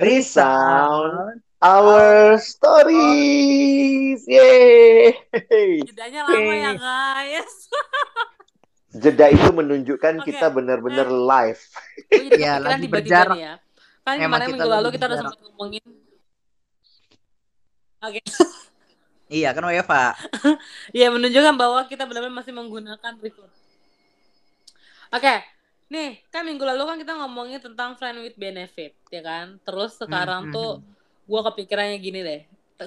resound our stories. Yeay. Jedanya lama ya guys. Jeda itu menunjukkan Oke. kita benar-benar live. Gue jadi Ya, kepikiran lagi berjarak. ya. Kan Emang kemarin kita minggu lalu kita udah sempat ngomongin. Oke. Iya kan Eva. Ya menunjukkan bahwa kita benar-benar masih menggunakan record. Oke. Nih, kan minggu lalu kan kita ngomongin tentang friend with benefit, ya kan? Terus sekarang Hmm, tuh gua kepikirannya gini deh.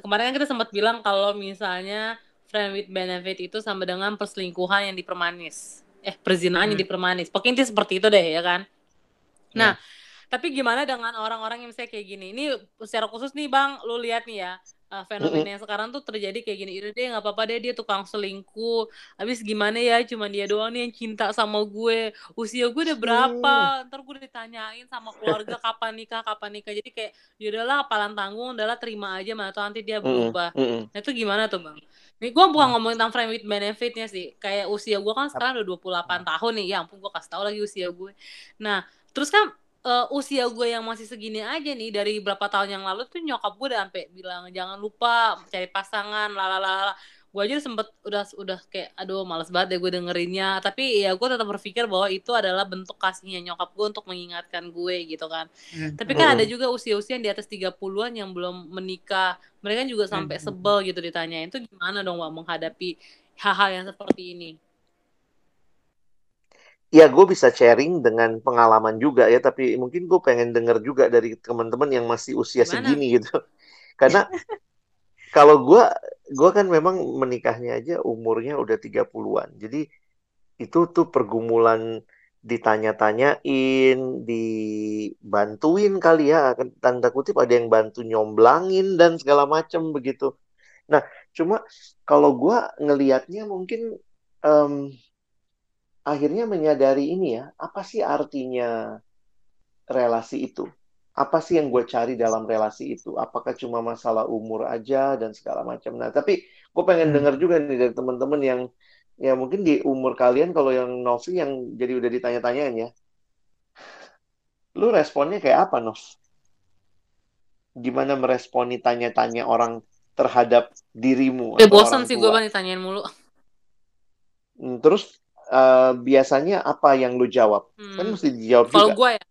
Kemarin kan kita sempat bilang kalau misalnya friend with benefit itu sama dengan perselingkuhan yang dipermanis. Eh, perzinahan yang Hmm. dipermanis. Pokoknya intinya seperti itu deh, ya kan? Nah, tapi gimana dengan orang-orang yang misalnya kayak gini? Ini secara khusus nih Bang, lu lihat nih ya, uh, fenomena yang sekarang tuh terjadi kayak gini. Itu dia nggak apa-apa deh dia tukang selingkuh. Habis gimana ya, cuman dia doang nih yang cinta sama gue. Usia gue udah berapa? Ntar gue ditanyain sama keluarga kapan nikah, kapan nikah. Jadi kayak yaudahlah apalan tanggung, udahlah terima aja mana tuh nanti dia berubah. Nah itu gimana tuh bang? Nih gue bukan ngomongin tentang friend with benefitnya sih. Kayak usia gue kan sekarang udah 28 tahun nih. Ya ampun gue kasih tau lagi usia gue. Nah terus kan eh, usia gue yang masih segini aja nih dari berapa tahun yang lalu tuh nyokap gue udah sampai bilang jangan lupa cari pasangan lalala gue aja sempet udah udah kayak aduh males banget deh gue dengerinnya tapi ya gue tetap berpikir bahwa itu adalah bentuk kasihnya nyokap gue untuk mengingatkan gue gitu kan Hmm. tapi kan Mm-mm. ada juga usia-usia yang di atas 30-an yang belum menikah. Mereka juga sampai Mm-mm. sebel gitu ditanyain. Itu gimana dong Wak menghadapi hal-hal yang seperti ini? Ya, gue bisa sharing dengan pengalaman juga ya, tapi mungkin gue pengen denger juga dari teman-teman yang masih usia Gimana? segini gitu. Karena kalau gue, gue kan memang menikahnya aja umurnya udah 30-an. Jadi itu tuh pergumulan ditanya-tanyain, dibantuin kali ya, akan tanda kutip ada yang bantu nyomblangin dan segala macam begitu. Nah, cuma kalau gue ngelihatnya mungkin em, akhirnya menyadari ini ya, apa sih artinya relasi itu? Apa sih yang gue cari dalam relasi itu? Apakah cuma masalah umur aja dan segala macam? Nah, tapi gue pengen Hmm. dengar juga nih dari teman-teman yang ya mungkin di umur kalian kalau yang Novi yang jadi udah ditanya-tanyain ya, lu responnya kayak apa, Nov? Gimana meresponi tanya-tanya orang terhadap dirimu Udah atau bosan sih gue tua? bang ditanyain mulu. Hmm, Terus eh, biasanya apa yang lu jawab? Kan Hmm. mesti dijawab Kalau juga. gue ya,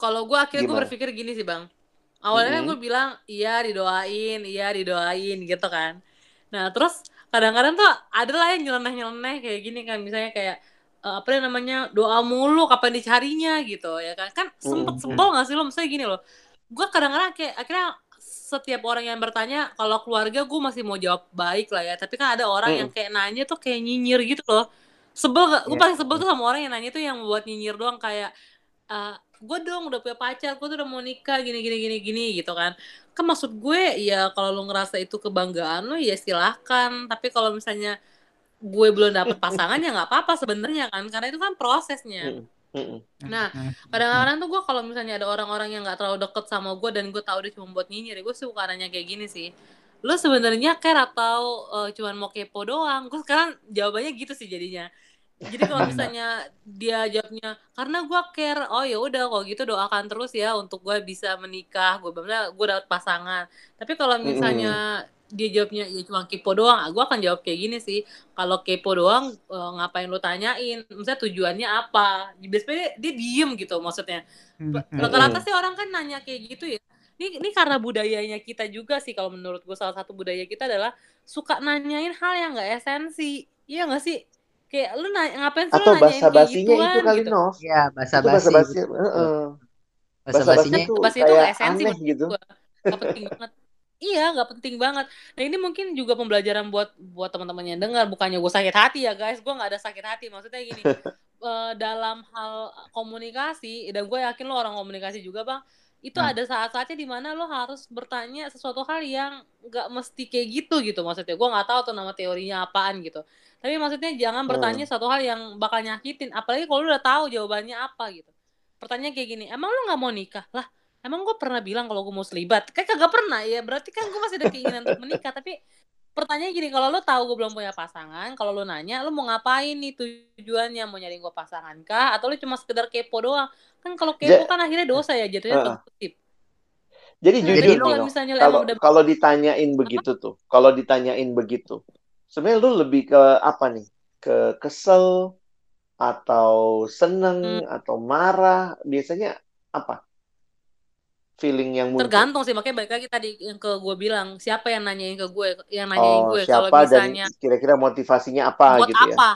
kalau gue akhirnya gue berpikir gini sih bang. Awalnya kan Mm-mm. gue bilang iya didoain, iya didoain gitu kan. Nah terus kadang-kadang tuh ada lah yang nyeleneh-nyeleneh kayak gini kan, misalnya kayak eh, apa ya namanya doa mulu kapan dicarinya gitu ya kan. Kan sempet Mm-mm. sebel gak sih lo misalnya gini loh. Gue kadang-kadang kayak akhirnya setiap orang yang bertanya kalau keluarga gue masih mau jawab baik lah ya. Tapi kan ada orang yang kayak nanya tuh kayak nyinyir gitu loh. Sebel gak? Gue Iya. paling sebel tuh sama orang yang nanya tuh yang buat nyinyir doang kayak eh gue dong udah punya pacar, gue tuh udah mau nikah gini gini gini gini gitu kan. Kan maksud gue ya kalau lo ngerasa itu kebanggaan lo ya silahkan. Tapi kalau misalnya gue belum dapet pasangan ya nggak apa-apa sebenarnya kan, karena itu kan prosesnya. Mm-mm. Mm-mm. Nah, Kadang-kadang tuh gue kalau misalnya ada orang-orang yang nggak terlalu deket sama gue dan gue tahu dia cuma buat nyinyir, gue suka nanya kayak gini sih. Lo sebenarnya care atau eh, cuman mau kepo doang? Gue sekarang jawabannya gitu sih jadinya. Jadi kalau misalnya dia jawabnya karena gue care, oh ya udah kalau gitu doakan terus ya untuk gue bisa menikah, gue benar gue dapet pasangan. Tapi kalau misalnya dia jawabnya ya cuma kepo doang, gue akan jawab kayak gini sih. Kalau kepo doang eh, ngapain lo tanyain? Misalnya tujuannya apa? Biasanya dia, dia diem gitu maksudnya. Hmm. Rata-rata sih orang kan nanya kayak gitu ya. Ini, ini karena budayanya kita juga sih kalau menurut gue salah satu budaya kita adalah suka nanyain hal yang nggak esensi. Iya nggak sih? Kayak lu nanya, ngapain sih lu Atau nanyain kayak basa-basinya itu gituan kali, gitu. Nov. Ya, Itu basa-basi. basa-basi. heeh. Basa-basinya Basa-basinya tuh Basa-basi itu nggak kayak esensi aneh gitu. Gak penting banget. Iya, nggak penting banget. Nah ini mungkin juga pembelajaran buat buat teman-teman yang dengar. Bukannya gue sakit hati ya guys. Gue nggak ada sakit hati. Maksudnya gini, eh, dalam hal komunikasi dan gue yakin lo orang komunikasi juga bang. Itu Hmm. ada saat-saatnya di mana lo harus bertanya sesuatu hal yang nggak mesti kayak gitu gitu. Maksudnya gue nggak tahu tuh nama teorinya apaan gitu. Tapi maksudnya jangan bertanya Hmm. suatu hal yang bakal nyakitin. Apalagi kalau lo udah tahu jawabannya apa gitu. Pertanyaan kayak gini, emang lo nggak mau nikah? Lah, emang gue pernah bilang kalau gue mau selibat? Kayak kagak pernah ya. Berarti kan gue masih ada keinginan untuk menikah. Tapi pertanyaan gini, kalau lo tahu gue belum punya pasangan, kalau lo nanya, lo mau ngapain nih tujuannya? Mau nyari gue pasangan kah? Atau lo cuma sekedar kepo doang? Kan kalau kepo Ja- kan akhirnya dosa ya, jatuhnya Heeh. tanda kutip. Jadi Nah, jujur jadi kalau misalnya lo kalau udah kalau ditanyain begitu tuh, kalau ditanyain begitu, sebenarnya lu lebih ke apa nih? Ke kesel atau seneng atau marah? Biasanya apa? Feeling yang muncul. tergantung sih, makanya balik lagi tadi yang ke gue bilang, siapa yang nanyain ke gue, yang nanyain Oh, gue. Kalau misalnya kira-kira motivasinya apa buat gitu ya? apa?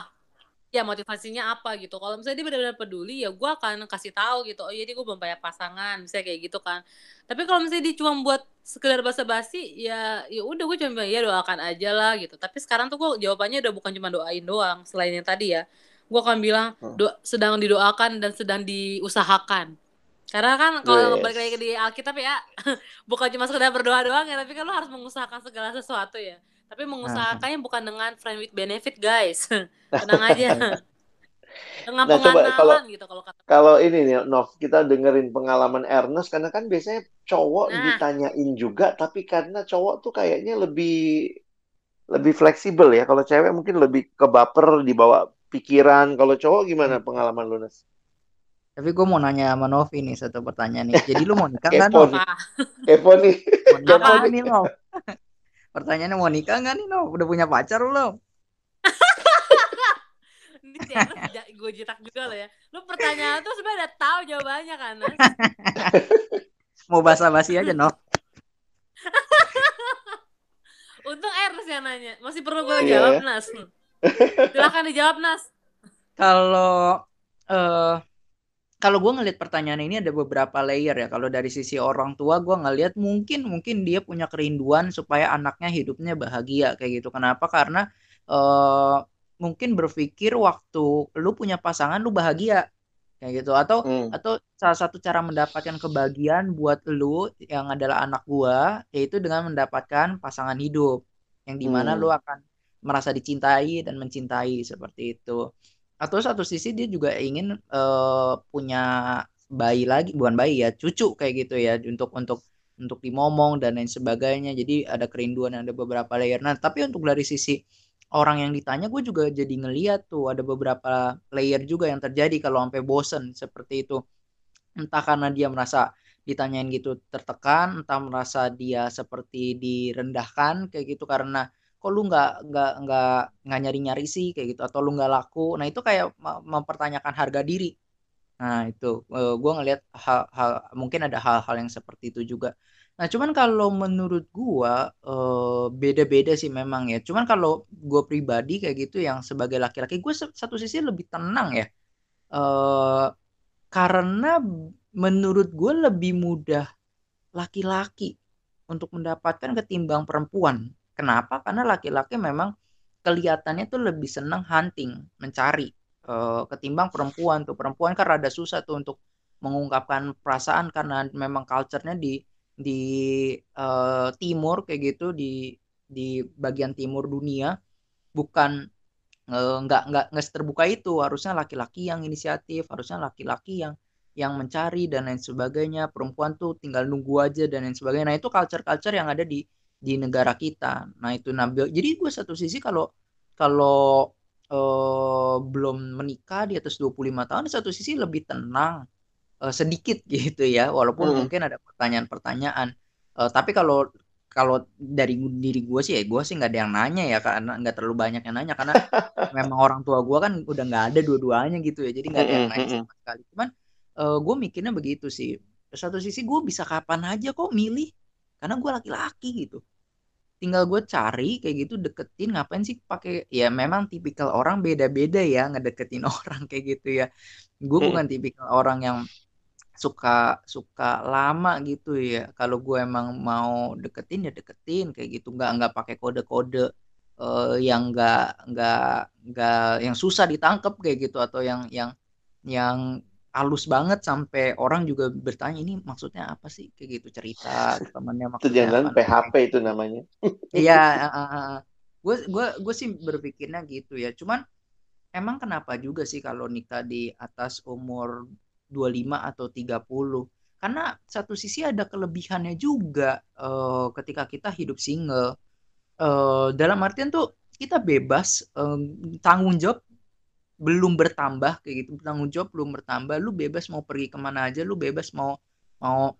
Ya motivasinya apa gitu. Kalau misalnya dia benar-benar peduli, ya gue akan kasih tahu gitu. Oh iya, dia gue belum punya pasangan, misalnya kayak gitu kan. Tapi kalau misalnya dia cuma buat sekedar basa-basi, ya ya udah gue cuma bilang ya doakan aja lah gitu. Tapi sekarang tuh gue jawabannya udah bukan cuma doain doang, selain yang tadi ya. Gue akan bilang Hmm. do- sedang didoakan dan sedang diusahakan. Karena kan kalau Yes. balik lagi di Alkitab ya, bukan cuma sekedar berdoa doang ya, tapi kan lo harus mengusahakan segala sesuatu ya. Tapi mengusahakannya bukan dengan friend with benefit, guys. Tenang aja. Dengan Nah, coba kalau- gitu kalau kata Kalau ini nih, Nov, kita dengerin pengalaman Ernest karena kan biasanya cowok Nah. ditanyain juga, tapi karena cowok tuh kayaknya lebih lebih fleksibel ya. Kalau cewek mungkin lebih ke baper, dibawa pikiran. Kalau cowok gimana pengalaman lu, Nes? Tapi gue mau nanya sama Novi nih satu pertanyaan nih. Jadi lu mau nikah nggak Kepo nih. apa? Kepo nih. Mau nikah Apa? nggak nih Nov? Pertanyaannya mau nikah nggak nih Nov? Udah punya pacar belum? Ini gue jitak juga loh ya. Lu pertanyaan tuh sebenarnya udah tahu jawabannya kan? Mau basa-basi aja Nov. Untung Ernest yang nanya. Masih perlu gue Iya jawab, ya. Nas. Silahkan dijawab, Nas. Kalau eh kalau gue ngelihat pertanyaan ini ada beberapa layer ya. Kalau dari sisi orang tua gue ngelihat mungkin mungkin dia punya kerinduan supaya anaknya hidupnya bahagia kayak gitu. Kenapa? Karena eh mungkin berpikir waktu lu punya pasangan lu bahagia kayak gitu atau Hmm. atau salah satu cara mendapatkan kebahagiaan buat lu yang adalah anak gua yaitu dengan mendapatkan pasangan hidup yang di mana Hmm. lu akan merasa dicintai dan mencintai seperti itu atau satu sisi dia juga ingin eh, punya bayi lagi bukan bayi ya cucu kayak gitu ya untuk untuk untuk dimomong dan lain sebagainya. Jadi ada kerinduan ada beberapa layer. Nah tapi untuk dari sisi orang yang ditanya gue juga jadi ngeliat tuh ada beberapa layer juga yang terjadi kalau sampai bosen seperti itu. Entah karena dia merasa ditanyain gitu tertekan entah merasa dia seperti direndahkan kayak gitu karena kok lu nggak nggak nggak nggak nyari nyari sih kayak gitu. Atau lu nggak laku. Nah itu kayak mem- mempertanyakan harga diri. Nah itu. Gue ngelihat hal-hal mungkin ada hal-hal yang seperti itu juga. Nah cuman kalau menurut gua eh, beda-beda sih memang ya. Cuman kalau gue pribadi kayak gitu yang sebagai laki-laki gue satu sisi lebih tenang ya. Eh karena menurut gue lebih mudah laki-laki untuk mendapatkan ketimbang perempuan. Kenapa? Karena laki-laki memang kelihatannya tuh lebih senang hunting, mencari eh, ketimbang perempuan tuh. Perempuan kan rada susah tuh untuk mengungkapkan perasaan karena memang culture-nya di di eh, timur kayak gitu di di bagian timur dunia bukan eh, nggak nggak nggak terbuka itu harusnya laki-laki yang inisiatif harusnya laki-laki yang yang mencari dan lain sebagainya perempuan tuh tinggal nunggu aja dan lain sebagainya nah itu culture-culture yang ada di di negara kita. Nah itu nabil. Jadi gue satu sisi kalau kalau eh, belum menikah di atas 25 tahun di satu sisi lebih tenang eh, sedikit gitu ya. Walaupun Hmm. mungkin ada pertanyaan-pertanyaan. Eh, tapi kalau kalau dari diri gue sih ya gue sih nggak ada yang nanya ya karena nggak terlalu banyak yang nanya. Karena memang orang tua gue kan udah nggak ada dua-duanya gitu ya. Jadi nggak ada yang Mm-mm, nanya mm-mm. sama sekali. Cuman gue mikirnya begitu sih. Satu sisi gue bisa kapan aja kok milih. Karena gue laki-laki gitu tinggal gue cari kayak gitu deketin ngapain sih pakai ya memang tipikal orang beda-beda ya ngedeketin orang kayak gitu ya. Gue Mm. bukan tipikal orang yang suka suka lama gitu ya. Kalau gue emang mau deketin ya deketin kayak gitu. Nggak nggak pakai kode-kode eh, yang nggak nggak nggak yang susah ditangkap kayak gitu atau yang yang yang halus banget sampai orang juga bertanya ini maksudnya apa sih kayak gitu cerita temannya Itu maksudnya jangan apa PHP itu namanya. Iya, gue gue gue sih berpikirnya gitu ya. Cuman emang kenapa juga sih kalau nikah di atas umur 25 atau 30? Karena satu sisi ada kelebihannya juga eh, ketika kita hidup single. uh, dalam artian tuh kita bebas um, tanggung jawab belum bertambah kayak gitu tanggung jawab belum bertambah lu bebas mau pergi ke mana aja lu bebas mau mau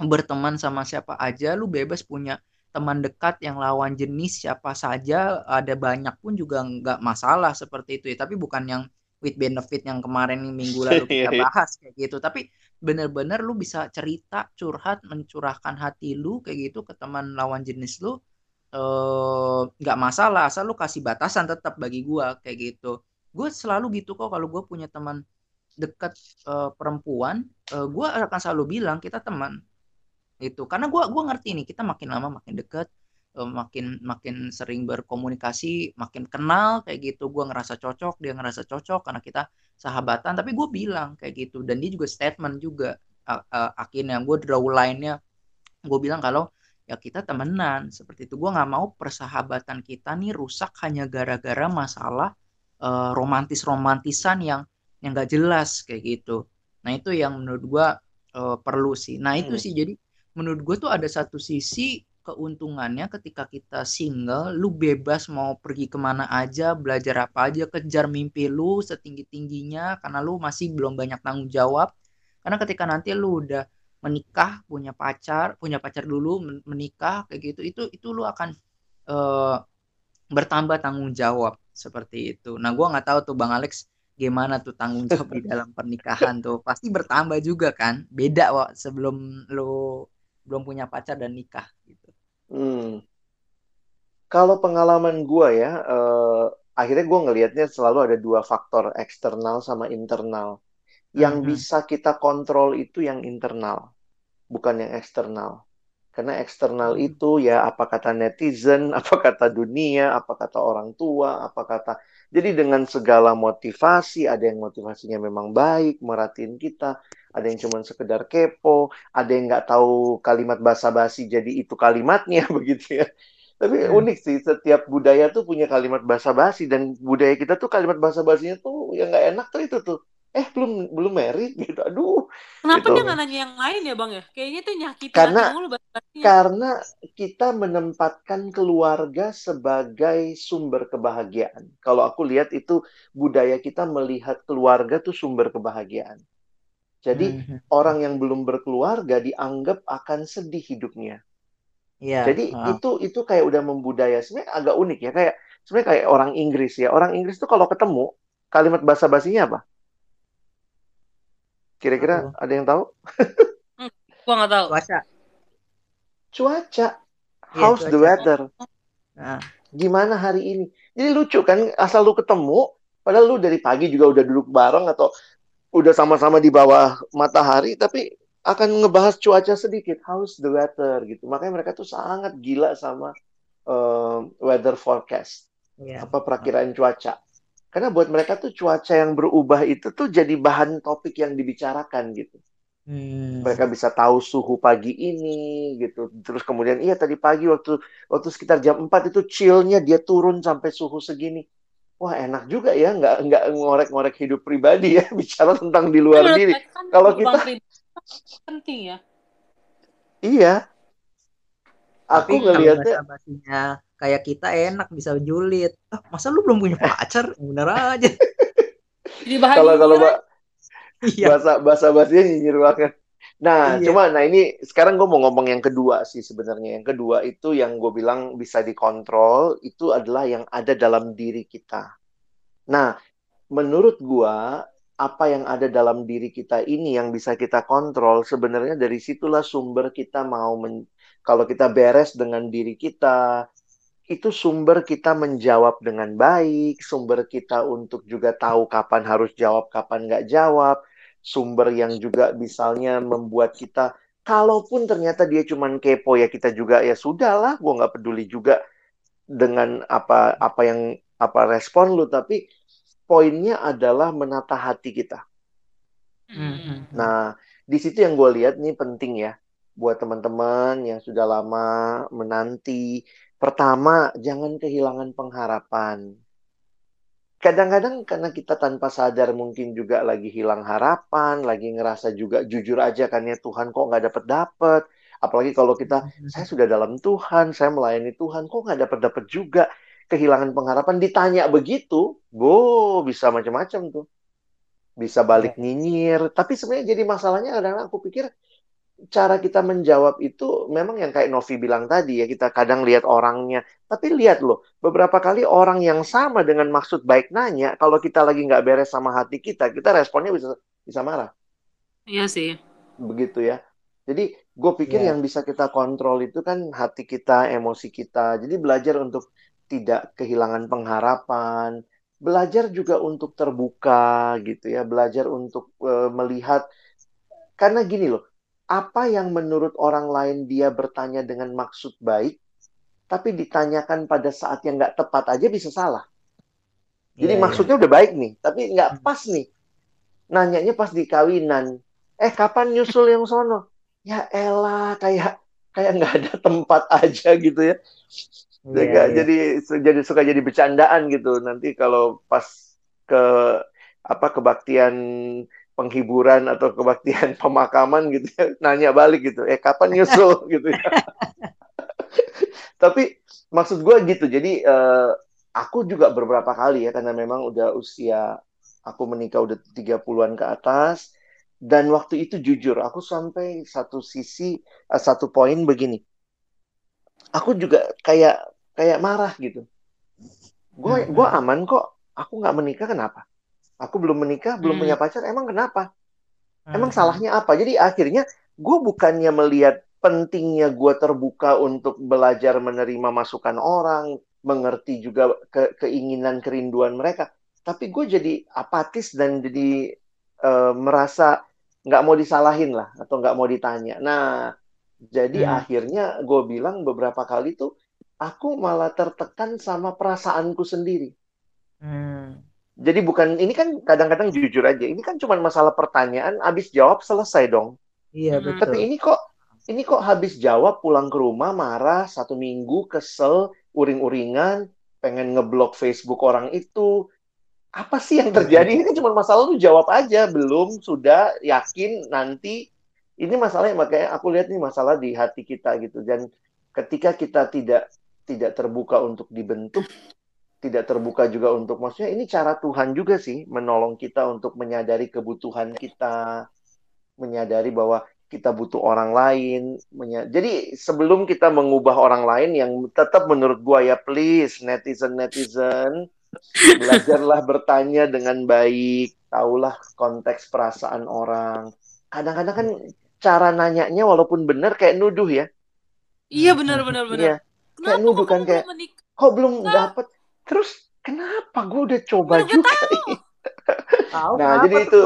berteman sama siapa aja lu bebas punya teman dekat yang lawan jenis siapa saja ada banyak pun juga nggak masalah seperti itu ya. Tapi bukan yang with benefit yang kemarin minggu lalu kita bahas kayak gitu. Tapi bener-bener lu bisa cerita curhat mencurahkan hati lu kayak gitu ke teman lawan jenis lu eh, nggak uh, masalah asal lu kasih batasan tetap bagi gua kayak gitu gue selalu gitu kok kalau gue punya teman dekat uh, perempuan uh, gue akan selalu bilang kita teman. Itu karena gue gua ngerti nih kita makin lama makin dekat uh, makin makin sering berkomunikasi makin kenal kayak gitu. Gue ngerasa cocok dia ngerasa cocok karena kita sahabatan. Tapi gue bilang kayak gitu. Dan dia juga statement juga uh, uh, akhirnya. Gue draw line-nya. Gue bilang kalau ya kita temenan. Seperti itu. Gue nggak mau persahabatan kita nih rusak hanya gara-gara masalah uh, romantis-romantisan yang yang gak jelas kayak gitu. Nah itu yang menurut gue uh, perlu sih. Nah itu hmm. sih jadi menurut gue tuh ada satu sisi keuntungannya ketika kita single, lu bebas mau pergi ke mana aja, belajar apa aja, kejar mimpi lu setinggi tingginya karena lu masih belum banyak tanggung jawab. Karena ketika nanti lu udah menikah, punya pacar, punya pacar dulu, menikah kayak gitu, itu itu lu akan uh, bertambah tanggung jawab seperti itu. Nah, gue nggak tahu tuh Bang Alex gimana tuh tanggung jawab di dalam pernikahan tuh. Pasti bertambah juga kan? Beda kok sebelum lo belum punya pacar dan nikah gitu. Hmm. Kalau pengalaman gue ya, eh, akhirnya gue ngelihatnya selalu ada dua faktor eksternal sama internal. Yang mm -hmm. bisa kita kontrol itu yang internal, bukan yang eksternal. Karena eksternal hmm. itu ya apa kata netizen, apa kata dunia, apa kata orang tua, apa kata jadi dengan segala motivasi, ada yang motivasinya memang baik, merhatiin kita, ada yang cuma sekedar kepo, ada yang nggak tahu kalimat basa-basi jadi itu kalimatnya begitu ya. Tapi hmm. unik sih, setiap budaya tuh punya kalimat basa-basi dan budaya kita tuh kalimat basa-basinya tuh yang nggak enak tuh itu tuh eh belum belum merit gitu aduh kenapa gitu. dia nggak nanya yang lain ya bang ya kayaknya tuh nyakitin karena mulu karena kita menempatkan keluarga sebagai sumber kebahagiaan kalau aku lihat itu budaya kita melihat keluarga tuh sumber kebahagiaan jadi hmm. hmm. orang yang belum berkeluarga dianggap akan sedih hidupnya yeah. jadi wow. itu itu kayak udah membudaya sebenarnya agak unik ya kayak sebenarnya kayak orang Inggris ya orang Inggris tuh kalau ketemu kalimat bahasa basinya apa Kira-kira ada yang tahu? hmm, gua nggak tahu. Cuaca. Cuaca. Iya, How's yeah, the weather? Nah. Gimana hari ini? Jadi lucu kan, asal lu ketemu, padahal lu dari pagi juga udah duduk bareng atau udah sama-sama di bawah matahari, tapi akan ngebahas cuaca sedikit. How's the weather gitu. Makanya mereka tuh sangat gila sama uh, weather forecast. Yeah. Apa perakiraan cuaca. Karena buat mereka tuh cuaca yang berubah itu tuh jadi bahan topik yang dibicarakan gitu. Hmm. Mereka bisa tahu suhu pagi ini gitu. Terus kemudian iya tadi pagi waktu waktu sekitar jam 4 itu chillnya dia turun sampai suhu segini. Wah enak juga ya nggak nggak ngorek-ngorek hidup pribadi ya bicara tentang di luar diri. Kan Kalau kita penting ya. Iya. Aku ngelihatnya kayak kita enak bisa julid. Ah, masa lu belum punya pacar? Bener aja. Kalau kalau mbak iya. bahasa bahasa bahasanya nyinyir banget. Nah iya. cuma nah ini sekarang gue mau ngomong yang kedua sih sebenarnya. Yang kedua itu yang gue bilang bisa dikontrol itu adalah yang ada dalam diri kita. Nah menurut gue apa yang ada dalam diri kita ini yang bisa kita kontrol sebenarnya dari situlah sumber kita mau men kalau kita beres dengan diri kita itu sumber kita menjawab dengan baik, sumber kita untuk juga tahu kapan harus jawab, kapan nggak jawab, sumber yang juga misalnya membuat kita, kalaupun ternyata dia cuma kepo ya kita juga ya sudahlah, gue nggak peduli juga dengan apa apa yang apa respon lu, tapi poinnya adalah menata hati kita. Mm-hmm. Nah, di situ yang gue lihat nih penting ya buat teman-teman yang sudah lama menanti Pertama, jangan kehilangan pengharapan. Kadang-kadang karena kita tanpa sadar mungkin juga lagi hilang harapan, lagi ngerasa juga jujur aja kan ya Tuhan kok nggak dapet dapet. Apalagi kalau kita, saya sudah dalam Tuhan, saya melayani Tuhan, kok nggak dapat-dapat juga, kehilangan pengharapan. Ditanya begitu, bo bisa macam-macam tuh, bisa balik nyinyir. Tapi sebenarnya jadi masalahnya kadang aku pikir cara kita menjawab itu memang yang kayak Novi bilang tadi ya kita kadang lihat orangnya. Tapi lihat loh beberapa kali orang yang sama dengan maksud baik nanya kalau kita lagi nggak beres sama hati kita kita responnya bisa bisa marah. Iya sih. Begitu ya. Jadi gue pikir yeah. yang bisa kita kontrol itu kan hati kita emosi kita. Jadi belajar untuk tidak kehilangan pengharapan. Belajar juga untuk terbuka gitu ya. Belajar untuk uh, melihat. Karena gini loh apa yang menurut orang lain dia bertanya dengan maksud baik, tapi ditanyakan pada saat yang nggak tepat aja bisa salah. Jadi yeah, iya. maksudnya yeah. udah baik nih, tapi nggak pas nih. Nanyanya pas di kawinan. Eh kapan nyusul yang sono? Ya elah kayak kayak nggak ada tempat aja gitu ya. Yeah, yeah. Jadi jadi suka jadi bercandaan gitu. Nanti kalau pas ke apa kebaktian penghiburan atau kebaktian pemakaman gitu ya, nanya balik gitu, eh kapan nyusul gitu ya. Tapi maksud gue gitu, jadi uh, aku juga beberapa kali ya, karena memang udah usia, aku menikah udah 30-an ke atas, dan waktu itu jujur, aku sampai satu sisi, uh, satu poin begini, aku juga kayak kayak marah gitu. Gue gue hmm. aman kok, aku nggak menikah kenapa? Aku belum menikah, belum hmm. punya pacar. Emang kenapa? Emang hmm. salahnya apa? Jadi akhirnya gue bukannya melihat pentingnya gue terbuka untuk belajar menerima masukan orang, mengerti juga ke keinginan kerinduan mereka. Tapi gue jadi apatis dan jadi uh, merasa nggak mau disalahin lah atau nggak mau ditanya. Nah, jadi hmm. akhirnya gue bilang beberapa kali tuh aku malah tertekan sama perasaanku sendiri. Hmm. Jadi bukan ini kan kadang-kadang jujur aja. Ini kan cuma masalah pertanyaan, habis jawab selesai dong. Iya betul. Tapi ini kok ini kok habis jawab pulang ke rumah marah satu minggu kesel uring-uringan pengen ngeblok Facebook orang itu apa sih yang terjadi ini kan cuma masalah lu jawab aja belum sudah yakin nanti ini masalahnya makanya aku lihat nih masalah di hati kita gitu dan ketika kita tidak tidak terbuka untuk dibentuk tidak terbuka juga untuk maksudnya ini cara Tuhan juga sih menolong kita untuk menyadari kebutuhan kita, menyadari bahwa kita butuh orang lain. Jadi sebelum kita mengubah orang lain yang tetap menurut gua ya please netizen netizen belajarlah bertanya dengan baik, tahulah konteks perasaan orang. Kadang-kadang kan cara nanyanya walaupun benar kayak nuduh ya. Iya benar benar benar. Iya. Kayak nuduh kan kayak kok belum dapat Terus kenapa gue udah coba Baru juga? Tahu, nah, jadi itu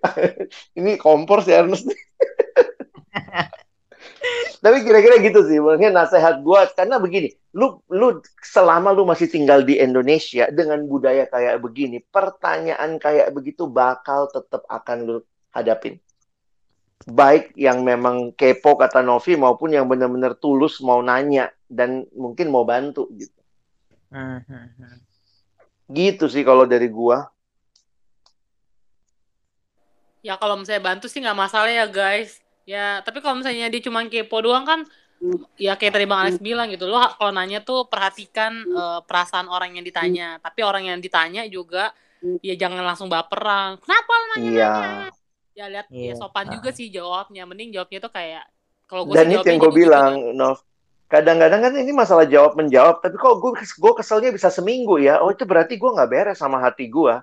ini kompor sih Ernest. Tapi kira-kira gitu sih, mungkin nasihat gue karena begini, lu lu selama lu masih tinggal di Indonesia dengan budaya kayak begini, pertanyaan kayak begitu bakal tetap akan lu hadapin. Baik yang memang kepo kata Novi maupun yang benar-benar tulus mau nanya dan mungkin mau bantu gitu. Hmm, hmm, hmm. Gitu sih kalau dari gua. Ya kalau misalnya bantu sih nggak masalah ya guys. Ya tapi kalau misalnya dia cuma kepo doang kan, ya kayak tadi bang Alex bilang gitu. Lo kalau nanya tuh perhatikan uh, perasaan orang yang ditanya. Tapi orang yang ditanya juga ya jangan langsung baperan. Kenapa lo nanya-nanya? Iya. Ya lihat yeah. ya sopan juga sih jawabnya. Mending jawabnya tuh kayak kalau gue Dan itu yang gue bilang, gitu. Nov kadang-kadang kan ini masalah jawab menjawab tapi kok gue gue keselnya bisa seminggu ya? Oh itu berarti gue nggak beres sama hati gue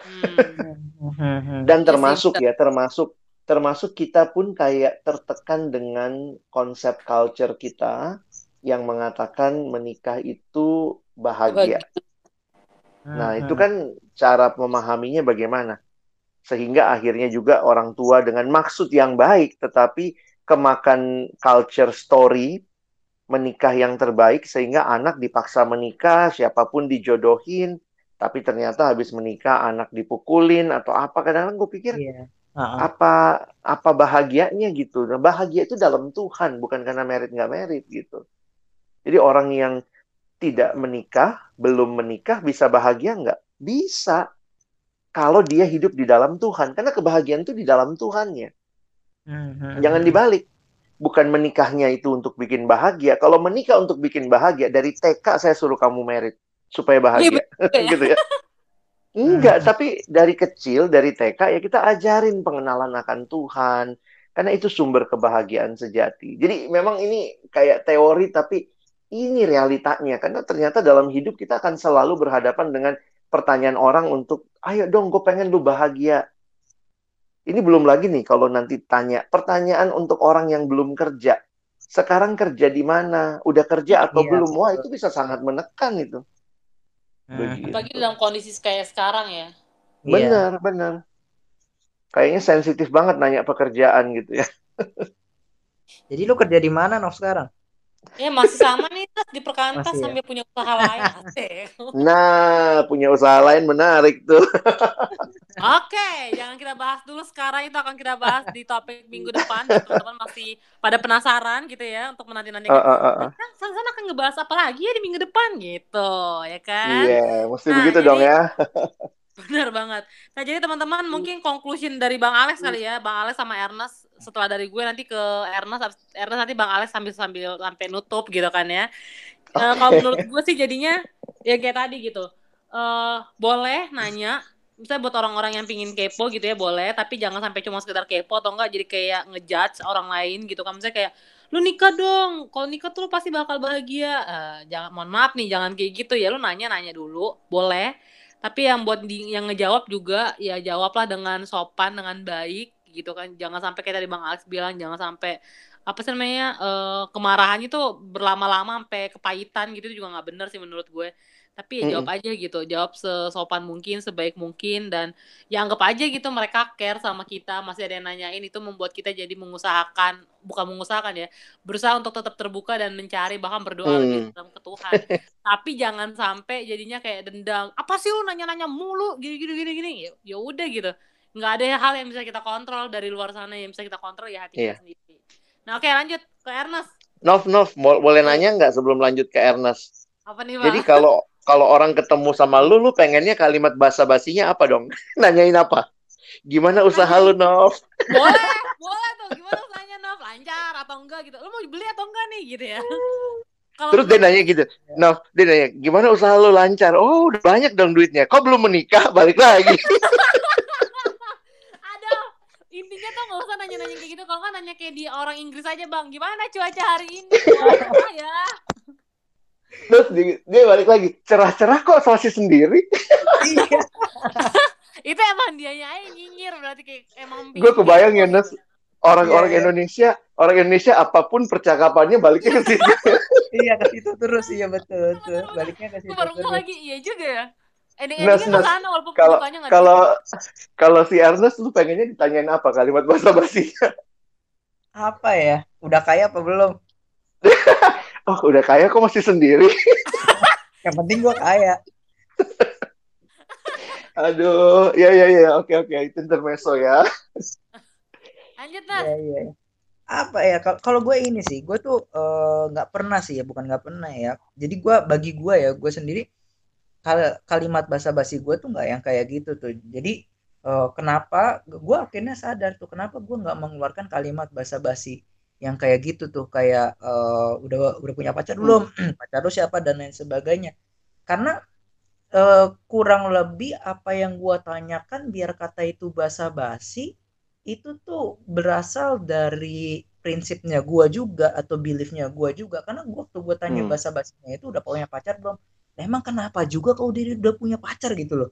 hmm. dan iya termasuk ya termasuk termasuk kita pun kayak tertekan dengan konsep culture kita yang mengatakan menikah itu bahagia. Nah itu hmm. kan cara memahaminya bagaimana? Sehingga akhirnya juga orang tua dengan maksud yang baik tetapi kemakan culture story menikah yang terbaik sehingga anak dipaksa menikah, siapa pun dijodohin, tapi ternyata habis menikah anak dipukulin atau apa kadang-kadang gue pikir yeah. uh-huh. apa apa bahagianya gitu. Nah, bahagia itu dalam Tuhan bukan karena merit nggak merit gitu. Jadi orang yang tidak menikah, belum menikah bisa bahagia nggak? Bisa. Kalau dia hidup di dalam Tuhan. Karena kebahagiaan itu di dalam Tuhan ya. Uh-huh. Jangan dibalik bukan menikahnya itu untuk bikin bahagia. Kalau menikah untuk bikin bahagia, dari TK saya suruh kamu merit supaya bahagia, Iya, gitu ya. Enggak, tapi dari kecil, dari TK ya kita ajarin pengenalan akan Tuhan. Karena itu sumber kebahagiaan sejati. Jadi memang ini kayak teori, tapi ini realitanya. Karena ternyata dalam hidup kita akan selalu berhadapan dengan pertanyaan orang untuk, ayo dong, gue pengen lu bahagia. Ini belum lagi nih kalau nanti tanya pertanyaan untuk orang yang belum kerja. Sekarang kerja di mana? Udah kerja atau Iya, belum? Wah, itu bisa sangat menekan itu. Hmm. Begitu. Apalagi dalam kondisi kayak sekarang ya. Iya. Benar, benar. Kayaknya sensitif banget nanya pekerjaan gitu ya. Jadi lu kerja di mana Nov sekarang? Ya masih sama nih terus di perkantas Masih ya? sambil punya usaha lain. Asik. Nah, punya usaha lain menarik tuh. Oke, jangan kita bahas dulu sekarang itu akan kita bahas di topik minggu depan. Teman-teman masih pada penasaran gitu ya untuk menanti-nanti. Ah, ah, ah, ah. Nah, Sansan akan ngebahas apa lagi ya di minggu depan gitu, ya kan? Iya, mesti Nah, begitu jadi- dong ya. Benar banget. Nah, jadi teman-teman mungkin conclusion dari Bang Alex kali ya, Bang Alex sama Ernest setelah dari gue nanti ke Ernest, Ernest nanti Bang Alex sambil sambil sampai nutup gitu kan ya. Eh, kalau menurut gue sih jadinya ya kayak tadi gitu. Eh boleh nanya, misalnya buat orang-orang yang pingin kepo gitu ya boleh, tapi jangan sampai cuma sekedar kepo atau enggak jadi kayak ngejudge orang lain gitu kan. Misalnya kayak lu nikah dong, kalau nikah tuh lu pasti bakal bahagia. Eh, jangan mohon maaf nih, jangan kayak gitu ya. Lu nanya nanya dulu, boleh. Tapi yang buat di, yang ngejawab juga ya jawablah dengan sopan, dengan baik gitu kan. Jangan sampai kayak tadi Bang Alex bilang jangan sampai apa sih namanya eh, kemarahannya tuh berlama-lama sampai kepahitan gitu itu juga nggak bener sih menurut gue. Tapi ya jawab aja gitu, jawab sesopan mungkin, sebaik mungkin dan ya anggap aja gitu mereka care sama kita, masih ada yang nanyain itu membuat kita jadi mengusahakan, bukan mengusahakan ya, berusaha untuk tetap terbuka dan mencari bahkan berdoa Hmm. lebih dalam ke Tuhan. Tapi jangan sampai jadinya kayak dendam. Apa sih lu nanya-nanya mulu gini gini gini gini. Ya, ya udah gitu. Nggak ada hal yang bisa kita kontrol dari luar sana yang bisa kita kontrol ya hati kita sendiri. Nah, oke lanjut ke Ernest. Nov, Nov, boleh nanya nggak sebelum lanjut ke Ernest? Apa nih? Jadi kalau kalau orang ketemu sama lu, lu pengennya kalimat basa-basinya apa dong? Nanyain apa? Gimana usaha lu, Nov? boleh, boleh tuh. Gimana usahanya, Nov? Lancar atau enggak gitu. Lu mau beli atau enggak nih gitu ya. Kalau Terus dia nanya gitu, Nov, dia nanya, gimana usaha lu lancar? Oh, udah banyak dong duitnya. Kok belum menikah? Balik lagi. Intinya tuh nggak usah nanya-nanya kayak gitu. Kalau nggak nanya kayak di orang Inggris aja, Bang. Gimana cuaca hari ini? Wah, ya. Terus dia, dia balik lagi, cerah-cerah kok masih sendiri? Iya. Itu emang dianya aja nyinyir berarti kayak emang Gue kebayang ya, gitu. Nes, orang-orang Iya, iya. Indonesia, orang Indonesia apa pun percakapannya baliknya ke situ. Iya ke situ terus iya betul betul. Baliknya ke situ terus. lagi, iya juga ya. Ending Nas, endingnya ke sana walaupun kalau- Kalau kalau si Ernest lu pengennya ditanyain apa kalimat basa-basinya? Apa ya? Udah kaya apa belum? Oh, udah kaya kok masih sendiri? Yang penting gua kaya. Aduh, ya ya ya, oke oke, itu intermezzo ya. Lanjut, Nas. Iya iya. Apa ya? Kal- Kalau gue ini sih, gue tuh eh, nggak pernah sih ya, bukan nggak pernah ya. Jadi gue bagi gue ya, gue sendiri kal- kalimat basa-basi gue tuh nggak yang kayak gitu tuh. Jadi eh, kenapa? Gue akhirnya sadar tuh kenapa gue nggak mengeluarkan kalimat basa-basi yang kayak gitu tuh, kayak eh, udah udah punya pacar belum? pacar lu siapa dan lain sebagainya. Karena eh, kurang lebih apa yang gue tanyakan biar kata itu basa-basi itu tuh berasal dari prinsipnya gua juga atau beliefnya gua juga karena gua waktu gua tanya Hmm. bahasa basinya itu udah punya pacar belum emang kenapa juga kalau dia udah punya pacar gitu loh?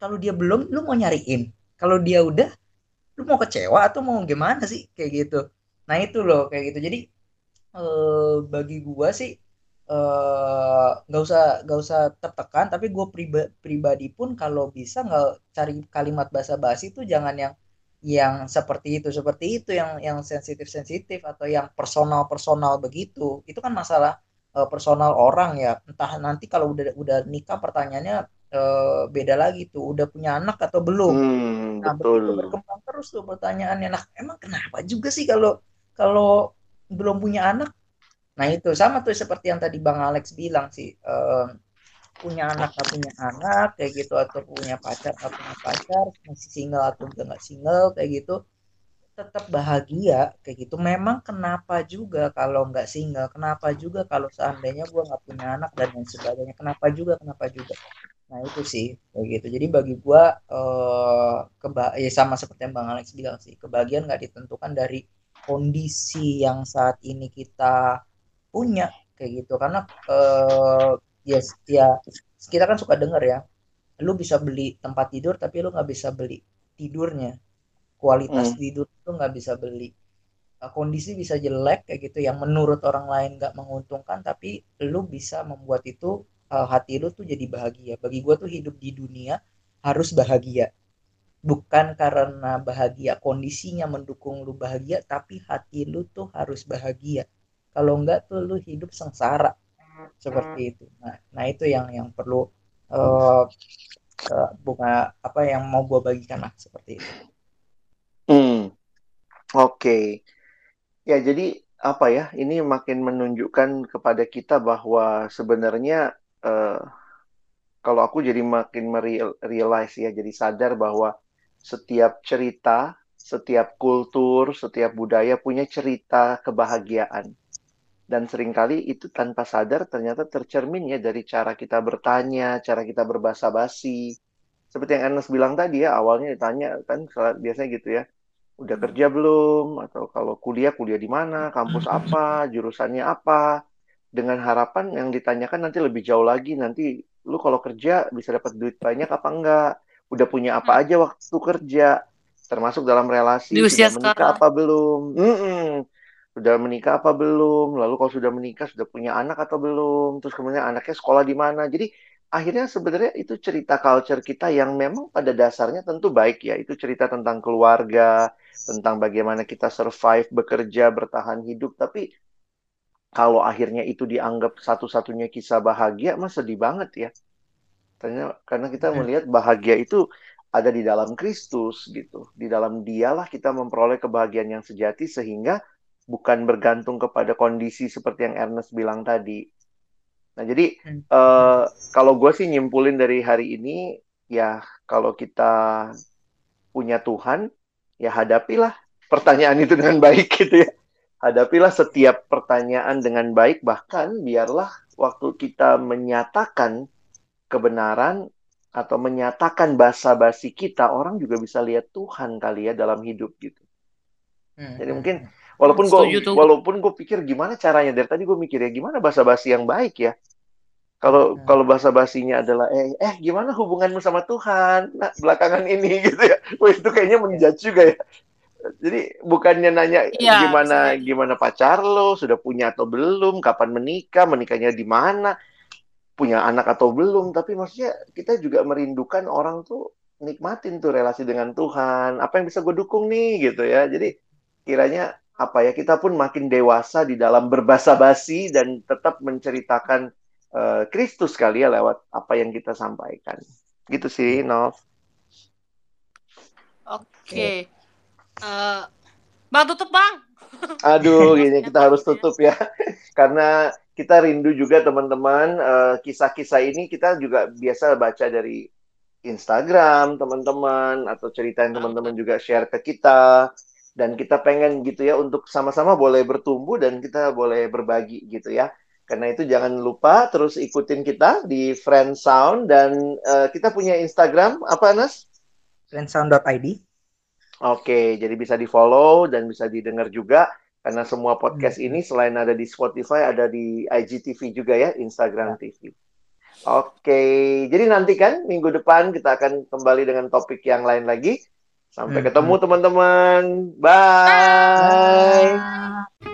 Kalau dia belum lu mau nyariin? Kalau dia udah lu mau kecewa atau mau gimana sih? Kayak gitu. Nah itu loh kayak gitu. Jadi eh, bagi gua sih eh, nggak usah nggak usah tertekan. Tapi gue pribadi pun kalau bisa nggak cari kalimat basa-basi itu jangan yang yang seperti itu. Seperti itu yang yang sensitif sensitif atau yang personal personal begitu. Itu kan masalah eh, personal orang ya entah nanti kalau udah udah nikah pertanyaannya eh, beda lagi tuh udah punya anak atau belum Hmm, Nah, betul. berkembang terus tuh pertanyaannya. Nah, emang kenapa juga sih kalau kalau belum punya anak? Nah, itu sama tuh seperti yang tadi Bang Alex bilang sih. eh, punya anak nggak punya anak kayak gitu atau punya pacar nggak punya pacar masih single atau udah nggak single kayak gitu tetap bahagia kayak gitu. Memang kenapa juga kalau nggak single? Kenapa juga kalau seandainya gue nggak punya anak dan lain sebagainya? Kenapa juga? Kenapa juga? Nah itu sih kayak gitu. Jadi bagi gue eh, keba ya sama seperti yang bang Alex bilang sih kebahagiaan nggak ditentukan dari kondisi yang saat ini kita punya kayak gitu. Karena eh, yes ya kita kan suka denger ya lu bisa beli tempat tidur tapi lu nggak bisa beli tidurnya kualitas Hmm. tidur itu nggak bisa beli. Uh, kondisi bisa jelek kayak gitu yang menurut orang lain nggak menguntungkan tapi lu bisa membuat itu uh, hati lu tuh jadi bahagia. Bagi gue tuh hidup di dunia harus bahagia. Bukan karena bahagia kondisinya mendukung lu bahagia tapi hati lu tuh harus bahagia. Kalau enggak tuh lu hidup sengsara. Seperti itu. Nah nah itu yang yang perlu uh, uh, bunga apa yang mau gue bagikan lah seperti itu Hmm. Oke. Ya, jadi apa ya? Ini makin menunjukkan kepada kita bahwa sebenarnya eh, kalau aku jadi makin merealize ya, jadi sadar bahwa setiap cerita, setiap kultur, setiap budaya punya cerita kebahagiaan. Dan sering kali itu tanpa sadar ternyata tercermin ya dari cara kita bertanya, cara kita berbahasa basi. Seperti yang Ernest bilang tadi ya, awalnya ditanya kan biasanya gitu ya udah kerja belum? Atau kalau kuliah kuliah di mana? Kampus apa? Jurusannya apa? Dengan harapan yang ditanyakan nanti lebih jauh lagi nanti lu kalau kerja bisa dapat duit banyak apa enggak? Udah punya apa aja waktu kerja? Termasuk dalam relasi Di usia sudah menikah sekarang. apa belum? Mm-mm. sudah menikah apa belum? Lalu kalau sudah menikah sudah punya anak atau belum? Terus kemudian anaknya sekolah di mana? Jadi akhirnya sebenarnya itu cerita culture kita yang memang pada dasarnya tentu baik ya itu cerita tentang keluarga tentang bagaimana kita survive, bekerja, bertahan hidup. Tapi kalau akhirnya itu dianggap satu-satunya kisah bahagia, mah sedih banget ya. Karena, karena kita melihat bahagia itu ada di dalam Kristus gitu. Di dalam dialah kita memperoleh kebahagiaan yang sejati sehingga bukan bergantung kepada kondisi seperti yang Ernest bilang tadi. Nah, jadi uh, kalau gue sih nyimpulin dari hari ini, ya kalau kita punya Tuhan, ya hadapilah pertanyaan itu dengan baik gitu ya. Hadapilah setiap pertanyaan dengan baik, bahkan biarlah waktu kita menyatakan kebenaran atau menyatakan basa-basi kita, orang juga bisa lihat Tuhan kali ya dalam hidup gitu. Jadi mungkin walaupun gue walaupun gue pikir gimana caranya dari tadi gue mikir ya gimana basa-basi yang baik ya. Kalau hmm. kalau bahasa basinya adalah eh eh gimana hubunganmu sama Tuhan nah, belakangan ini gitu ya. Wah itu kayaknya menjudge juga ya. Jadi bukannya nanya ya, gimana gimana pacar lo, sudah punya atau belum, kapan menikah, menikahnya di mana, punya anak atau belum, tapi maksudnya kita juga merindukan orang tuh nikmatin tuh relasi dengan Tuhan. Apa yang bisa gue dukung nih gitu ya. Jadi kiranya apa ya kita pun makin dewasa di dalam berbahasa basi dan tetap menceritakan Kristus uh, kali ya lewat apa yang kita sampaikan. Gitu sih, Nov. Oke. Okay. Uh, bang tutup bang. Aduh, gini kita harus tutup ya, karena kita rindu juga teman-teman uh, kisah-kisah ini kita juga biasa baca dari Instagram teman-teman atau cerita yang teman-teman juga share ke kita dan kita pengen gitu ya untuk sama-sama boleh bertumbuh dan kita boleh berbagi gitu ya. Karena itu jangan lupa terus ikutin kita di Friend Sound dan uh, kita punya Instagram apa Anas? Friendsound.id. Oke, jadi bisa di follow dan bisa didengar juga karena semua podcast hmm. ini selain ada di Spotify ada di IGTV juga ya, Instagram ya. TV. Oke, jadi nantikan minggu depan kita akan kembali dengan topik yang lain lagi. Sampai hmm. ketemu teman-teman. Bye. Bye.